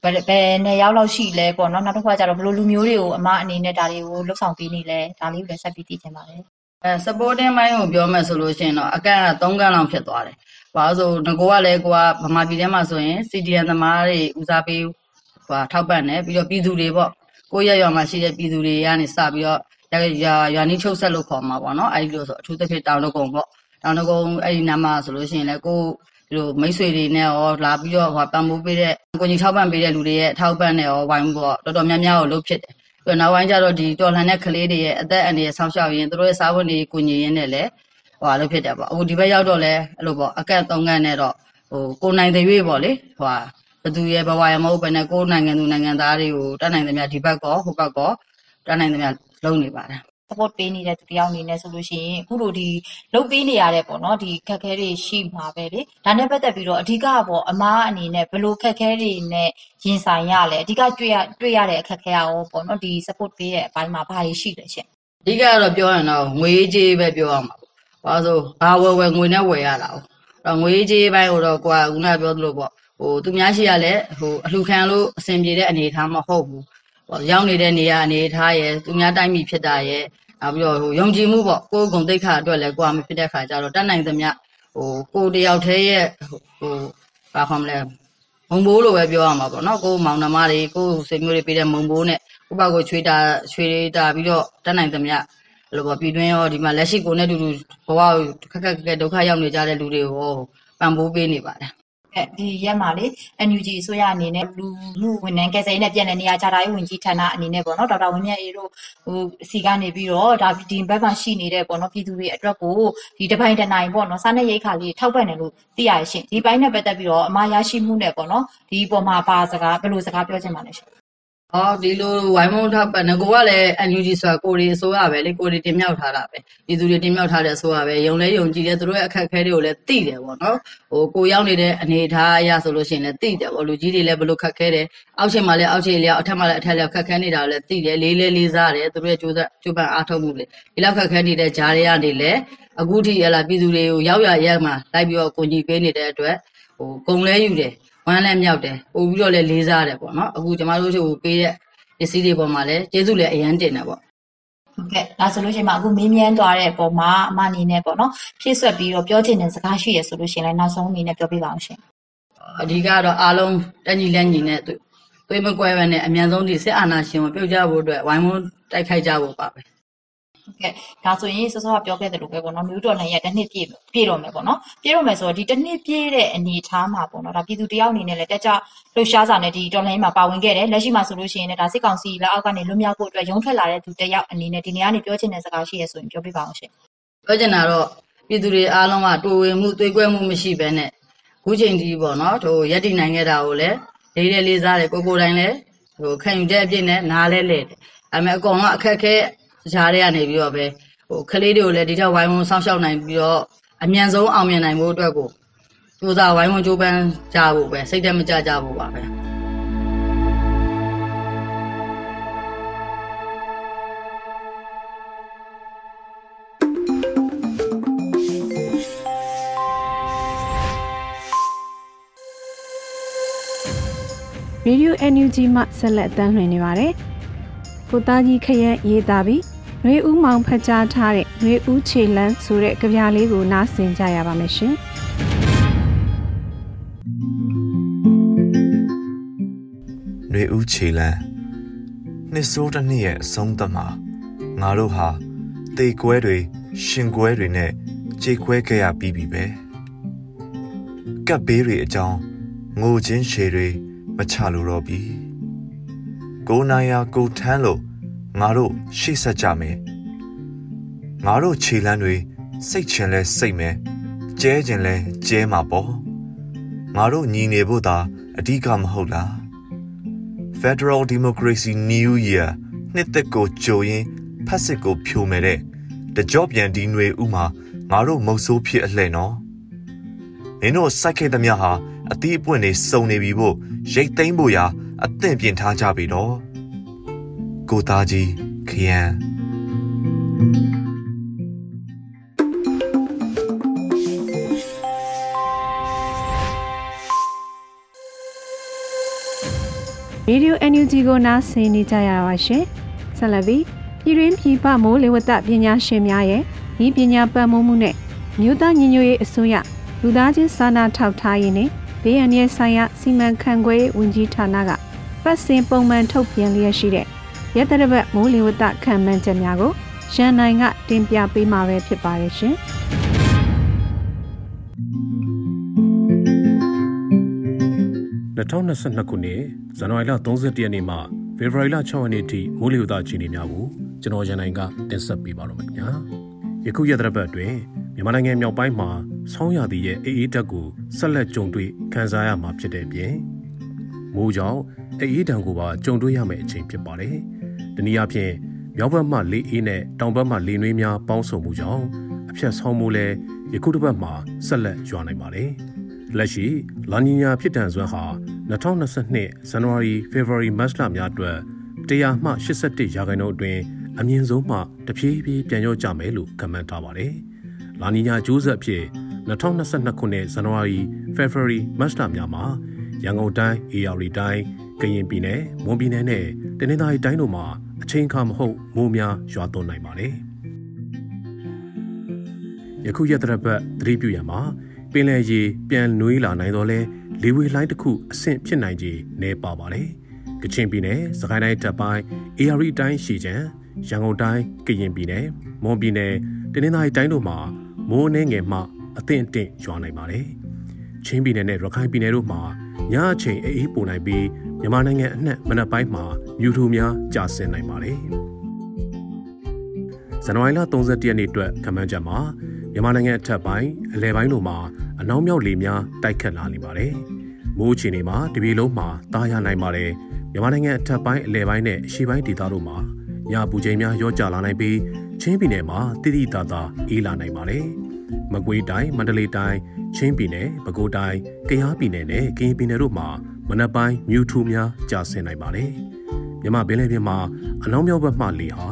ဘယ်ဘယ်နှစ်ယောက်လောက်ရှိလဲပေါ့နော်နောက်တစ်ခါကျတော့ဘယ်လိုလူမျိုးတွေကိုအမအနေနဲ့ဒါတွေကိုလှုပ်ဆောင်ပေးနေလဲဒါလေးကိုလည်းဆက်ပြီးသိချင်ပါတယ်အဲ supporting ဘိုင်းကိုပြောမယ်ဆိုလို့ရှိရင်တော့အကန့်က3ကန့်လောက်ဖြစ်သွားတယ်။ဘာလို့ဆိုငကိုကလည်းကိုကဗမာပြည်ထဲမှာဆိုရင် CDN သမားတွေဦးစားပေးဟိုထောက်ပံ့တယ်ပြီးတော့ပြည်သူတွေပေါ့ ကိုရရွာမှာရှိတဲ့ပြည်သူတွေကနေစပြီးတော့ရွာရွာနီးချုပ်ဆက်လို့ခေါ်မှာပေါ့နော်အဲဒီလိုဆိုအထူးသဖြင့်တောင်တကုံပေါ့တောင်တကုံအဲ့ဒီနားမှာဆိုလို့ရှိရင်လည်းကိုဒီလိုမိတ်ဆွေတွေနဲ့ရောလာပြီးတော့ဟိုပံ့ပိုးပေးတဲ့ကိုကြီးထောက်ပံ့ပေးတဲ့လူတွေရဲ့ထောက်ပံ့နဲ့ရောဝိုင်းပေါ့တော်တော်များများကိုလုပ်ဖြစ်တယ်ပြီးတော့နောက်ပိုင်းကျတော့ဒီတော်လှန်တဲ့ကလေးတွေရဲ့အသက်အန္တရာယ်ဆောင်းရှောက်ရင်သူတို့ရဲ့စားဝတ်နေကိုညီရင်းနဲ့လည်းဟိုဟာလို့ဖြစ်တယ်ပေါ့အခုဒီဘက်ရောက်တော့လဲအဲ့လိုပေါ့အကန့်သုံးကန့်နဲ့တော့ဟိုကိုနိုင်တဲ့ရွေးပေါ့လေဟိုဟာ ဘသူရဲ့ဘဝရမဟုတ်ဘဲနဲ့ကိုနိုင်ငံသူနိုင်ငံသားတွေကိုတတ်နိုင်သမျှဒီဘက်ကောဟိုဘက်ကောတတ်နိုင်သမျှလုံးနေပါတယ် support ပေးနေတဲ့သူတယောက်အနေနဲ့ဆိုလို့ရှိရင်အခုလိုဒီလုပ်ပေးနေရတဲ့ပေါ့နော်ဒီခက်ခဲတွေရှိမှာပဲလေဒါနဲ့ပတ်သက်ပြီးတော့အဓိကပေါ့အမားအနေနဲ့ဘယ်လိုခက်ခဲတွေနဲ့ရင်ဆိုင်ရလဲအဓိကတွေ့ရတွေ့ရတဲ့အခက်ခဲရောပေါ့နော်ဒီ support ပေးတဲ့အပိုင်းမှာဘာတွေရှိလဲရှင်အဓိကကတော့ပြောရင်တော့ငွေကြေးပဲပြောရမှာပေါ့ဘာလို့ဘာဝယ်ဝယ်ငွေနဲ့ဝယ်ရတာ哦အဲ့ငွေကြေးပိုင်းကိုတော့ကိုကခုနပြောသလိုပေါ့ဟို သူများရှိရလဲဟိုအလှခံလို့အဆင်ပြေတဲ့အနေအထားမဟုတ်ဘူးပေါ့ရောက်နေတဲ့နေရာအနေအထားရယ်သူများတိုင်းပြည်ဖြစ်တာရယ်နောက်ပြီးတော့ဟိုယုံကြည်မှုပေါ့ကိုယ်ဂုံတိတ်ခါအတွက်လည်းကိုကမဖြစ်တဲ့ခါကျတော့တတ်နိုင်သမျှဟိုကိုတယောက်တည်းရဲ့ဟိုဘာခေါ်မလဲမုံဘိုးလိုပဲပြောရမှာပေါ့နော်ကိုမောင်နှမတွေကိုဆွေမျိုးတွေပေးတဲ့မုံဘိုးနဲ့ကိုပါကိုချွေးတာချွေးတာပြီးတော့တတ်နိုင်သမျှအဲ့လိုပေါ့ပြည်တွင်းရောဒီမှာလက်ရှိကိုနဲ့တူတူဘဝခက်ခက်ခက်ဒုက္ခရောက်နေကြတဲ့လူတွေကိုပံ့ပိုးပေးနေပါတယ်အဲ ဒီရက်မှာလေ NUG အစိုးရအနေနဲ့လူမှုဝန်ထမ်းကယ်ဆယ်ရေးနဲ့ပြည်내နေရာခြားထားရေးဝန်ကြီးဌာနအနေနဲ့ပေါ့နော်ဒေါက်တာဝင်းမြတ်အေးတို့ဟိုစီကနေပြီးတော့ဒါဒီဘက်မှာရှိနေတဲ့ပေါ့နော်ပြည်သူတွေအတွက်ကိုဒီတစ်ပိုင်းတစ်နိုင်ပေါ့နော်စားနပ်ရိက္ခာလေးထောက်ပံ့တယ်လို့သိရရှင်ဒီပိုင်းနဲ့ပတ်သက်ပြီးတော့အမရရှိမှုနဲ့ပေါ့နော်ဒီပေါ်မှာပါစကားဘယ်လိုစကားပြောချင်ပါလဲရှင် ဟောဒီလိုဝိုင်းမုံထောက်ပံ့ငကိုကလည်း NUG ဆိုတာကိုရီအစိုးရပဲလေကိုရီတင်မြောက်ထားတာပဲပြည်သူတွေတင်မြောက်ထားတဲ့အစိုးရပဲယုံလဲယုံကြည်တယ်သူတို့ရဲ့အခက်အခဲတွေကိုလည်းသိတယ်ပေါ့နော်ဟိုကိုရောက်နေတဲ့အနေအထားအရဆိုလို့ရှိရင်လည်းသိတယ်ပေါ့လူကြီးတွေလည်းဘယ်လိုခက်ခဲတယ်အောက်ချိန်မှာလည်းအောက်ချိန်လျောက်အထက်မှာလည်းအထက်လျောက်ခက်ခဲနေတာကိုလည်းသိတယ်လေးလေးလေးစားတယ်သူတို့ရဲ့ကြိုးစားကြိုးပမ်းအားထုတ်မှုလေဒီလောက်ခက်ခဲနေတဲ့ဂျားတွေကနေလည်းအခုထိရလာပြည်သူတွေကိုရောက်ရရက်မှာလိုက်ပြီးတော့ကိုကြီးပေးနေတဲ့အတွက်ဟိုဂုံလဲယူတယ် ဝမ်းလည်းမြောက်တယ်ပို့ပြီးတော့လည်းလေးစားတယ်ပေါ့နော်အခုကျမတို့တို့ပေးတဲ့ပစ္စည်းတွေပေါ်မှာလည်းကျေးဇူးလည်းအရန်တင်တယ်ပေါ့ဟုတ်ကဲ့ဒါဆိုလို့ရှိရင်မှအခုမေးမြန်းသွားတဲ့အပေါ်မှာအမအနေနဲ့ပေါ့နော်ဖြည့်ဆွက်ပြီးတော့ပြောချင်တဲ့စကားရှိရဆိုလို့ရှိရင်လည်းနောက်ဆုံးအနေနဲ့ပြောပြပါအောင်ရှင်အဓိကတော့အားလုံးတက်ညီလက်ညီနဲ့သူသွေးမကွဲပဲနဲ့အမြန်ဆုံးဒီစစ်အာဏာရှင်ကိုပြုတ်ကြဖို့အတွက်ဝိုင်းဝန်းတိုက်ခိုက်ကြဖို့ပါပဲ ဟုတ်ကဲ့ဒါဆိုရင်စောစောကပြောခဲ့သလိုပဲပေါ့နော်မျိုးတော်လှန်ရဲ့တစ်နှစ်ပြည့်ပြည့်တော့မယ်ပေါ့နော်ပြည့်တော့မယ်ဆိုတော့ဒီတစ်နှစ်ပြည့်တဲ့အနေအထားမှာပေါ့နော်ဒါပြည်သူတယောက်အနေနဲ့လည်းတက်ကြလှုပ်ရှားစာနဲ့ဒီတော်လှန်ရေးမှာပါဝင်ခဲ့တယ်လက်ရှိမှာဆိုလို့ရှိရင်လည်းဒါစစ်ကောင်စီလက်အောက်ကနေလွတ်မြောက်ဖို့အတွက်ရုံးထွက်လာတဲ့သူတယောက်အနေနဲ့ဒီနေရာကနေပြောချင်တဲ့စကားရှိရဆိုရင်ပြောပြပါအောင်ရှင်ပြောချင်တာတော့ပြည်သူတွေအားလုံးကတူဝင်မှုသွေးကွဲမှုမရှိဘဲနဲ့ခုချိန်ကြီးပေါ့နော်ဟိုရက်တည်နိုင်ခဲ့တာကိုလည်းလေးလေးလေးစားတယ်ကိုကိုတိုင်းလည်းဟိုခံယူတဲ့အပြည့်နဲ့နားလဲလဲတယ်ဒါပေမဲ့အကောင်ကအခက်ခဲ ဈားတွေကနေပြီးတော့ပဲဟိုကလေးတွေကိုလည်းဒီထက်ဝိုင်းဝန်းစောင့်ရှောက်နိုင်ပြီးတော့အမြန်ဆုံးအောင်မြင်နိုင်ဖို့အတွက်ကိုကြိုးစားဝိုင်းဝန်းကြိုးပမ်းကြဖို့ပဲစိတ်တက်မကြကြဖို့ပါပဲရေဒီယို NUG မှဆက်လက်တမ်းလှည့်နေပါတယ်။ကိုသားကြီးခရက်ရေးသားပြီး နှွေဦးမောင်ဖတ်ကြားထားတဲ့နှွေဦးခြေလန်းဆိုတဲ့ကြပြလေးကိုနားဆင်ကြရပါမယ်ရှင်။နှွေဦးခြေလန်းနှစ်စိုးတစ်နှစ်ရဲ့အဆုံးသတ်မှာငါတို့ဟာတေကွဲတွေရှင်ကွဲတွေနဲ့ကြေခွဲခဲ့ရပြီးပြီပဲကပ်ဘေးတွေအကြောင်းငိုချင်းရှည်တွေမချလို့တော့ပြီကိုနိုင်ယာကိုထမ်းလို့ ငါတို့ရှေ့ဆက်ကြမယ်ငါတို့ခြေလန်းတွေစိတ်ချင်လဲစိတ်မယ်ကျဲချင်လဲကျဲမှာပေါ့ငါတို့ညီနေဖို့သာအဓိကမဟုတ်လား Federal Democracy New Year နှစ်သက်ကိုကြိုရင်ဖက်စစ်ကိုဖြိုမယ်တဲ့တကြော့ပြန်ဒီຫນွေဥမှာငါတို့မုတ်ဆိုးဖြစ်အလှဲ့နော်မင်းတို့စိုက်ခဲ့သမျှဟာအသီးအပွင့်တွေစုံနေပြီဖို့ရိတ်သိမ်းဖို့ရာအသင့်ပြင်ထားကြပြီတော့ ကိုသားကြီးခရမ်းရေဒီယို NUG ကိုနားဆင်နေကြရပါရှင်။ဆက်လက်ပြီးပြည်တွင်းပြည်ပမိုးလေဝသပညာရှင်များရဲ့ဤပညာပတ်မိုးမှုနဲ့မြို့သားညီညွတ်ရေးအစိုးရလူသားချင်းစာနာထောက်ထားရေးနဲ့ဘေးအန္တရာယ်ဆိုင်ရာစီမံခန့်ခွဲရေးဝန်ကြီးဌာနကပတ်စဉ်ပုံမှန်ထုတ်ပြန်လျက်ရှိတဲ့ ရတရဘတ်မိုးလေဝသခံမှန်းချက်များကိုရန်နိုင်ကတင်ပြပေးမှာပဲဖြစ်ပါတယ်ရှင်။2022ခုနှစ်ဇန်နဝါရီလ31ရက်နေ့မှဖေဖော်ဝါရီလ6ရက်နေ့ထိမိုးလေဝသအခြေအနေများကိုကျွန်တော်ရန်နိုင်ကတင်ဆက်ပေးပါတော့မယ်ခင်ဗျာယခုရက်သတ္တပတ်အတွင်းမြန်မာနိုင်ငံမြောက်ပိုင်းမှာဆောင်းရာသီရဲ့အေးအေးဓာတ်ကိုဆက်လက်ကြုံတွေ့ခံစားရမှာဖြစ်တဲ့အပြင်မိုးကြောင့်အေးအေးဓာတ်ကိုပါကြုံတွေ့ရမယ့်အချိန်ဖြစ်ပါတယ်။ ဒီနည်းအားဖြင့်မြောက်ဘက်မှလေအေးနဲ့တောင်ဘက်မှလေနွေးများပေါင်းစုံမှုကြောင့်အဖြတ်ဆောင်းမှုလည်းယခုတစ်ပတ်မှာဆက်လက်ရွာနိုင်ပါတယ်။လက်ရှိလာနီညာဖြစ်တန်စွမ်းဟာ2022ဇန်နဝါရီဖေဖော်ဝါရီမတ်လများအတွက်100မှ81ရာခိုင်နှုန်းအတွင်းအမြင့်ဆုံးမှတဖြည်းဖြည်းပြန်ရော့ကြမယ်လို့ခန့်မှန်းထားပါတယ်။လာနီညာကျိုးဆက်အဖြစ်2022ခုနှစ်ဇန်နဝါရီဖေဖော်ဝါရီမတ်လများမှာရန်ကုန်တိုင်းအေရီတိုင်းကရင်ပြည်နယ်မွန်ပြည်နယ်နဲ့တနင်္သာရီတိုင်းတို့မှာအချိန်အခါမဟုတ်မိုးများရွာသွန်းနိုင်ပါတယ်။ယခုရက်သတ္တပတ်သတိပြုရမှာပင်လယ်ရေပြန်နွေးလာနိုင်တော့လဲလေဝေလှိုင်းတစ်ခုအဆင့်ဖြစ်နိုင်ခြေနည်းပါပါတယ်။ကချင်ပြည်နယ်၊စကိုင်းတိုင်းတပ်ပိုင်း၊ AR တိုင်းရှီချံရန်ကုန်တိုင်းကရင်ပြည်နယ်၊မွန်ပြည်နယ်တနင်္သာရီတိုင်းတို့မှာမိုးနှင်းငယ်မှအသင့်အတင့်ရွာနိုင်ပါတယ်။ချင်းပြည်နယ်နဲ့ရခိုင်ပြည်နယ်တို့မှာ ညအချိန်အေးအေးပိုနိုင်ပြီးမြန်မာနိုင်ငံအနှံ့မနက်ပိုင်းမှာမြူထူများကျဆင်းနိုင်ပါတယ်။ဇန်နဝါရီလ31ရက်နေ့အတွက်ခန့်မှန်းချက်မှာမြန်မာနိုင်ငံအထက်ပိုင်းအလယ်ပိုင်းတို့မှာအနောက်မြောက်လေများတိုက်ခတ်လာနေပါတယ်။မိုးအခြေအနေမှာတပြည်လုံးမှာတာယာနိုင်ပါတယ်။မြန်မာနိုင်ငံအထက်ပိုင်းအလယ်ပိုင်းနဲ့အရှေ့ပိုင်းဒေသတို့မှာညပူချိန်များရောကျလာနိုင်ပြီးချင်းပြည်နယ်မှာတိတိတသာအေးလာနိုင်ပါတယ်။မကွေးတိုင်းမန္တလေးတိုင်း ချင်းပြည်နယ်ပဲခူးတိုင်းကယားပြည်နယ်နဲ့ကရင်ပြည်နယ်တို့မှာမနက်ပိုင်းမြူထူများကျဆင်းနိုင်ပါတယ်။မြမပင်လယ်ပြင်မှာအနောက်မြောက်ဘက်မှလေဟာ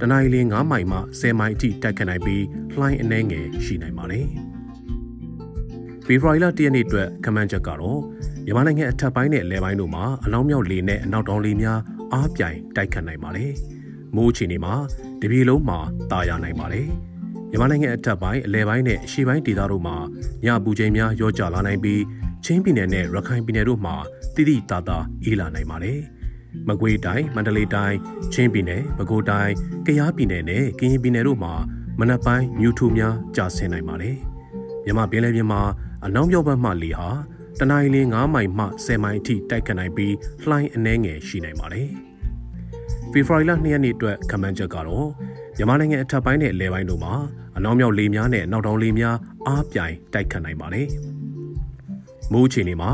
တနအီလ9မိုင်မှ10မိုင်အထိတိုက်ခတ်နိုင်ပြီးလှိုင်းအနှဲငယ်ရှိနိုင်ပါတယ်။ဖေဖော်ဝါရီလ1ရက်နေ့အတွက်ခမန်းချက်ကတော့မြန်မာနိုင်ငံအထက်ပိုင်းနဲ့လယ်ပိုင်းတို့မှာအနောက်မြောက်လေနဲ့အနောက်တောင်လေများအားပြိုင်တိုက်ခတ်နိုင်ပါတယ်။မိုးအခြေအနေမှာတပြည်လုံးမှာတာယာနိုင်ပါတယ်။ မြန်မာနိုင်ငံအထက်ပိုင်းအလယ်ပိုင်းနဲ့အရှေ့ပိုင်းဒေသတို့မှာညပူချိန်များရောကျလာနိုင်ပြီးချင်းပြည်နယ်နဲ့ရခိုင်ပြည်နယ်တို့မှာတိတိတသာအေးလာနိုင်ပါတယ်။မကွေးတိုင်းမန္တလေးတိုင်းချင်းပြည်နယ်ပဲခူးတိုင်းကယားပြည်နယ်နဲ့ကရင်ပြည်နယ်တို့မှာမနက်ပိုင်းမြူထူများကျဆင်းနိုင်ပါတယ်။မြမပင်လယ်ပြင်မှာအနောက်မြောက်ဘက်မှလေဟာတနအီလ9မိုင်မှ10မိုင်အထိတိုက်ခတ်နိုင်ပြီးလှိုင်းအနှဲငယ်ရှိနိုင်ပါတယ်။ဖေဖော်ဝါရီလ2ရက်နေ့အတွက်ခန့်မှန်းချက်ကတော့ မြန်မာနိုင်ငံအထက်ပိုင်းနဲ့အလယ်ပိုင်းတို့မှာအနောက်မြောက်လေများနဲ့နောက်တောင်လေများအားပြိုင်တိုက်ခတ်နိုင်ပါတယ်။မိုးအခြေအနေမှာ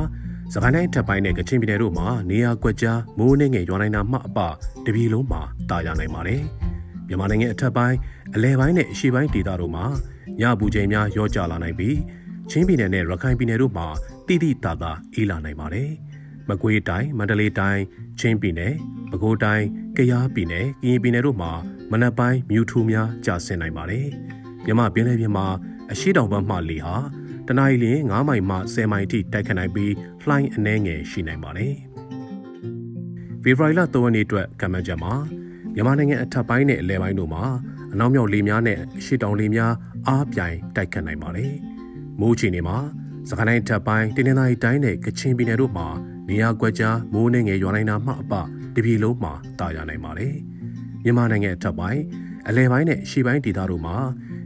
စကိုင်းတိုင်းထပ်ပိုင်းနဲ့ကချင်ပြည်နယ်တို့မှာနေရာကွက်ကြားမိုးနှင်းငယ်ရွာနိုင်တာမှအပတပြည်လုံးမှာတာယာနိုင်ပါတယ်။မြန်မာနိုင်ငံအထက်ပိုင်းအလဲပိုင်းနဲ့အရှေ့ပိုင်းဒေသတို့မှာညပူချိန်များရောကျလာနိုင်ပြီးချင်းပြည်နယ်နဲ့ရခိုင်ပြည်နယ်တို့မှာတိတိတသာအေးလာနိုင်ပါတယ်။မကွေးတိုင်းမန္တလေးတိုင်းချင်းပြည်နယ်ပဲခူးတိုင်းကယားပြည်နယ်ကရင်ပြည်နယ်တို့မှာ မနက်ပိုင်းမြူထူများကျဆင်းနိုင်ပါတယ်။မြမပင်လယ်ပြင်မှာအရှိတောင်ဘက်မှလေဟာတနအီလရင်9မိုင်မှ10မိုင်ထိတိုက်ခတ်နိုင်ပြီးလှိုင်းအနှဲငယ်ရှိနိုင်ပါတယ်။ဖေဖော်ဝါရီလ3ရက်နေ့အတွက်ကမ္ဘာ့ချက်မှာမြန်မာနိုင်ငံအထက်ပိုင်းနဲ့အလယ်ပိုင်းတို့မှာအနောက်မြောက်လေများနဲ့အရှေ့တောင်လေများအားပြိုင်တိုက်ခတ်နိုင်ပါတယ်။မိုးအခြေအနေမှာစကိုင်းတိုင်းထပ်ပိုင်းတင်းနေသားတိုင်းနဲ့ကချင်ပြည်နယ်တို့မှာနေရာကွက်ကြားမိုးနှင်းငယ်ရွာနိုင်တာမှအပတပြည်လုံးမှာတာယာနိုင်ပါတယ်။ မြန်မာနိုင်ငံအထက်ပိုင်းအလဲပိုင်းနဲ့ရှေ့ပိုင်းဒေသတို့မှာ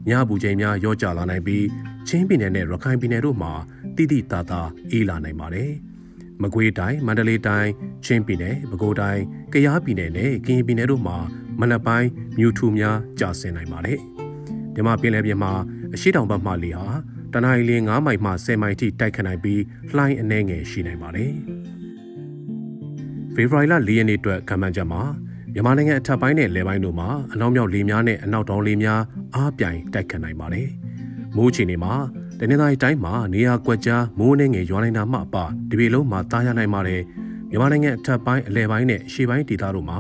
ညပူချိန်များရောကျလာနိုင်ပြီးချင်းပြည်နယ်နဲ့ရခိုင်ပြည်နယ်တို့မှာတိတိတသာအေးလာနိုင်ပါတယ်။မကွေးတိုင်းမန္တလေးတိုင်းချင်းပြည်နယ်ပဲခူးတိုင်းကယားပြည်နယ်နဲ့ကရင်ပြည်နယ်တို့မှာမနက်ပိုင်းမြူထူများကျဆင်းနိုင်ပါတယ်။မြမပင်လယ်ပြင်မှာအရှိတောင်ဘက်မှလေဟာတနအီလ9မိုင်မှ10မိုင်ထိတိုက်ခတ်နိုင်ပြီးလှိုင်းအနှဲငယ်ရှိနိုင်ပါတယ်။ဖေဖော်ဝါရီလ4ရက်နေ့အတွက်ခံမှန်းချက်မှာ မြန်မာနိုင်ငံအထက်ပိုင်းနဲ့လယ်ပိုင်းတို့မှာအနောက်မြောက်လေများနဲ့အနောက်တောင်လေများအားပြိုင်တိုက်ခတ်နိုင်ပါတယ်။မိုးချီနေမှာတနင်္လာရီတိုင်းမှာနေရာကွက်ကြားမိုးနှင်းငယ်ရွာနိုင်တာမှအပဒီပေလုံးမှာတားရနိုင်ပါတယ်။မြန်မာနိုင်ငံအထက်ပိုင်းအလယ်ပိုင်းနဲ့ရှေ့ပိုင်းဒေသတို့မှာ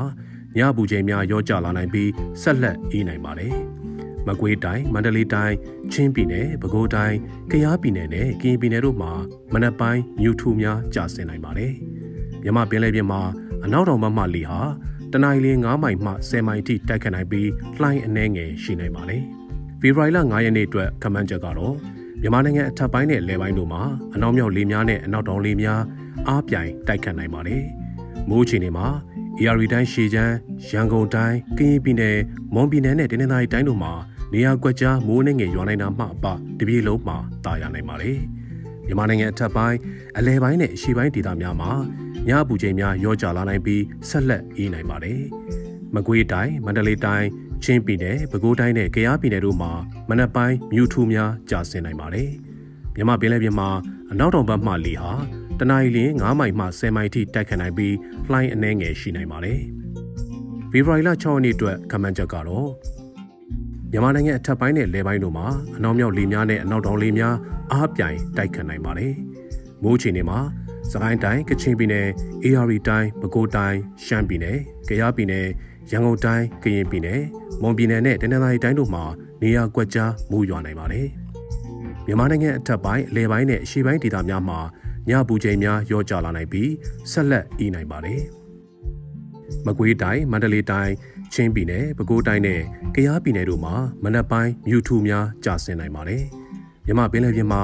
ညပူချိန်များရောကျလာနိုင်ပြီးဆက်လက်အေးနိုင်ပါတယ်။မကွေးတိုင်းမန္တလေးတိုင်းချင်းပြည်နယ်ပဲခူးတိုင်းကယားပြည်နယ်နဲ့ကရင်ပြည်နယ်တို့မှာမနက်ပိုင်းမြူထူများကျဆင်းနိုင်ပါတယ်။မြမပင်လယ်ပြင်မှာအနောက်တောင်ဘက်မှလေဟာ တနင်္လာရီ9မိုင်မှ10မိုင်ထိတိုက်ခတ်နိုင်ပြီးလှိုင်းအနှဲငယ်ရှိနိုင်ပါတယ်။ဖေဖော်ဝါရီလ9ရက်နေ့အတွက်ခန့်မှန်းချက်ကတော့မြန်မာနိုင်ငံအထက်ပိုင်းနဲ့လယ်ပိုင်းတို့မှာအနောက်မြောက်လေများနဲ့အနောက်တောင်လေများအားပြိုင်တိုက်ခတ်နိုင်ပါတယ်။မိုးအခြေအနေမှာ AR တိုင်းရှေချမ်းရန်ကုန်တိုင်းကရင်ပြည်နယ်မွန်ပြည်နယ်နဲ့တနင်္သာရီတိုင်းတို့မှာနေရာကွက်ကြားမိုးနှင်းငယ်ရွာနိုင်တာမှအပတပြေလုံးမှာတာယာနိုင်ပါတယ်။ မြန်မာနိုင်ငံအထက်ပိုင်းအလဲပိုင်းနဲ့အရှေ့ပိုင်းဒေသများမှာညအပူချိန်များရောကျလာနိုင်ပြီးဆက်လက်အေးနိုင်ပါတယ်။မကွေးတိုင်းမန္တလေးတိုင်းချင်းပြည်နယ်ပဲခူးတိုင်းနဲ့ကယားပြည်နယ်တို့မှာမနက်ပိုင်းမြူထူများကျဆင်းနိုင်ပါတယ်။မြမပင်လယ်ပြင်မှာအနောက်တောင်ဘက်မှလေဟာတနအီလ9မိုင်မှ10မိုင်ထိတိုက်ခတ်နိုင်ပြီးလှိုင်းအနှဲငယ်ရှိနိုင်ပါတယ်။ဖေဖော်ဝါရီလ6ရက်နေ့အတွက်ခန့်မှန်းချက်ကတော့ မြန်မာနိုင်ငံအထက်ပိုင်းနဲ့လယ်ပိုင်းတို့မှာအနောက်မြောက်လေများနဲ့အနောက်တောင်လေများအားပြိုင်တိုက်ခတ်နိုင်ပါတယ်။မိုးချိန်တွေမှာစကိုင်းတိုင်းကချင်ပြည်နယ် AR တိုင်းပဲခူးတိုင်းရှမ်းပြည်နယ်ကယားပြည်နယ်ရန်ကုန်တိုင်းကရင်ပြည်နယ်မွန်ပြည်နယ်နဲ့တနင်္သာရီတိုင်းတို့မှာနေရာကွက်ကြားမိုးရွာနိုင်ပါတယ်။မြန်မာနိုင်ငံအထက်ပိုင်းအလယ်ပိုင်းနဲ့အရှေ့ပိုင်းဒေသများမှာညပူချိန်များရောကျလာနိုင်ပြီးဆက်လက်အေးနိုင်ပါတယ်။မကွေးတိုင်းမန္တလေးတိုင်း ချင်းပြည်နယ်ပဲခူးတိုင်းနဲ့ကယားပြည်နယ်တို့မှာမနက်ပိုင်းမြူထူများကျဆင်းနိုင်ပါတယ်။မြမပင်လယ်ပြင်မှာ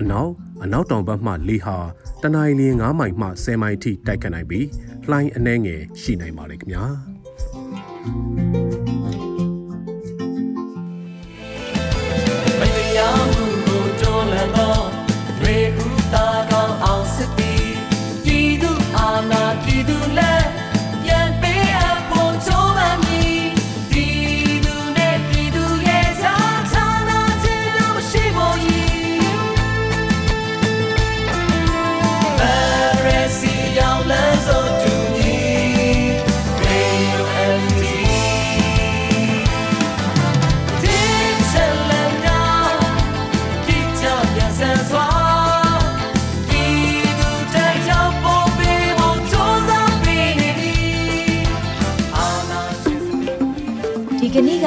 အနောက်အနောက်တောင်ဘက်မှလေဟာတနအီလ9မိုင်မှ10မိုင်ထိတိုက်ခတ်နိုင်ပြီးလှိုင်းအနှဲငယ်ရှိနိုင်ပါတယ်ခင်ဗျာ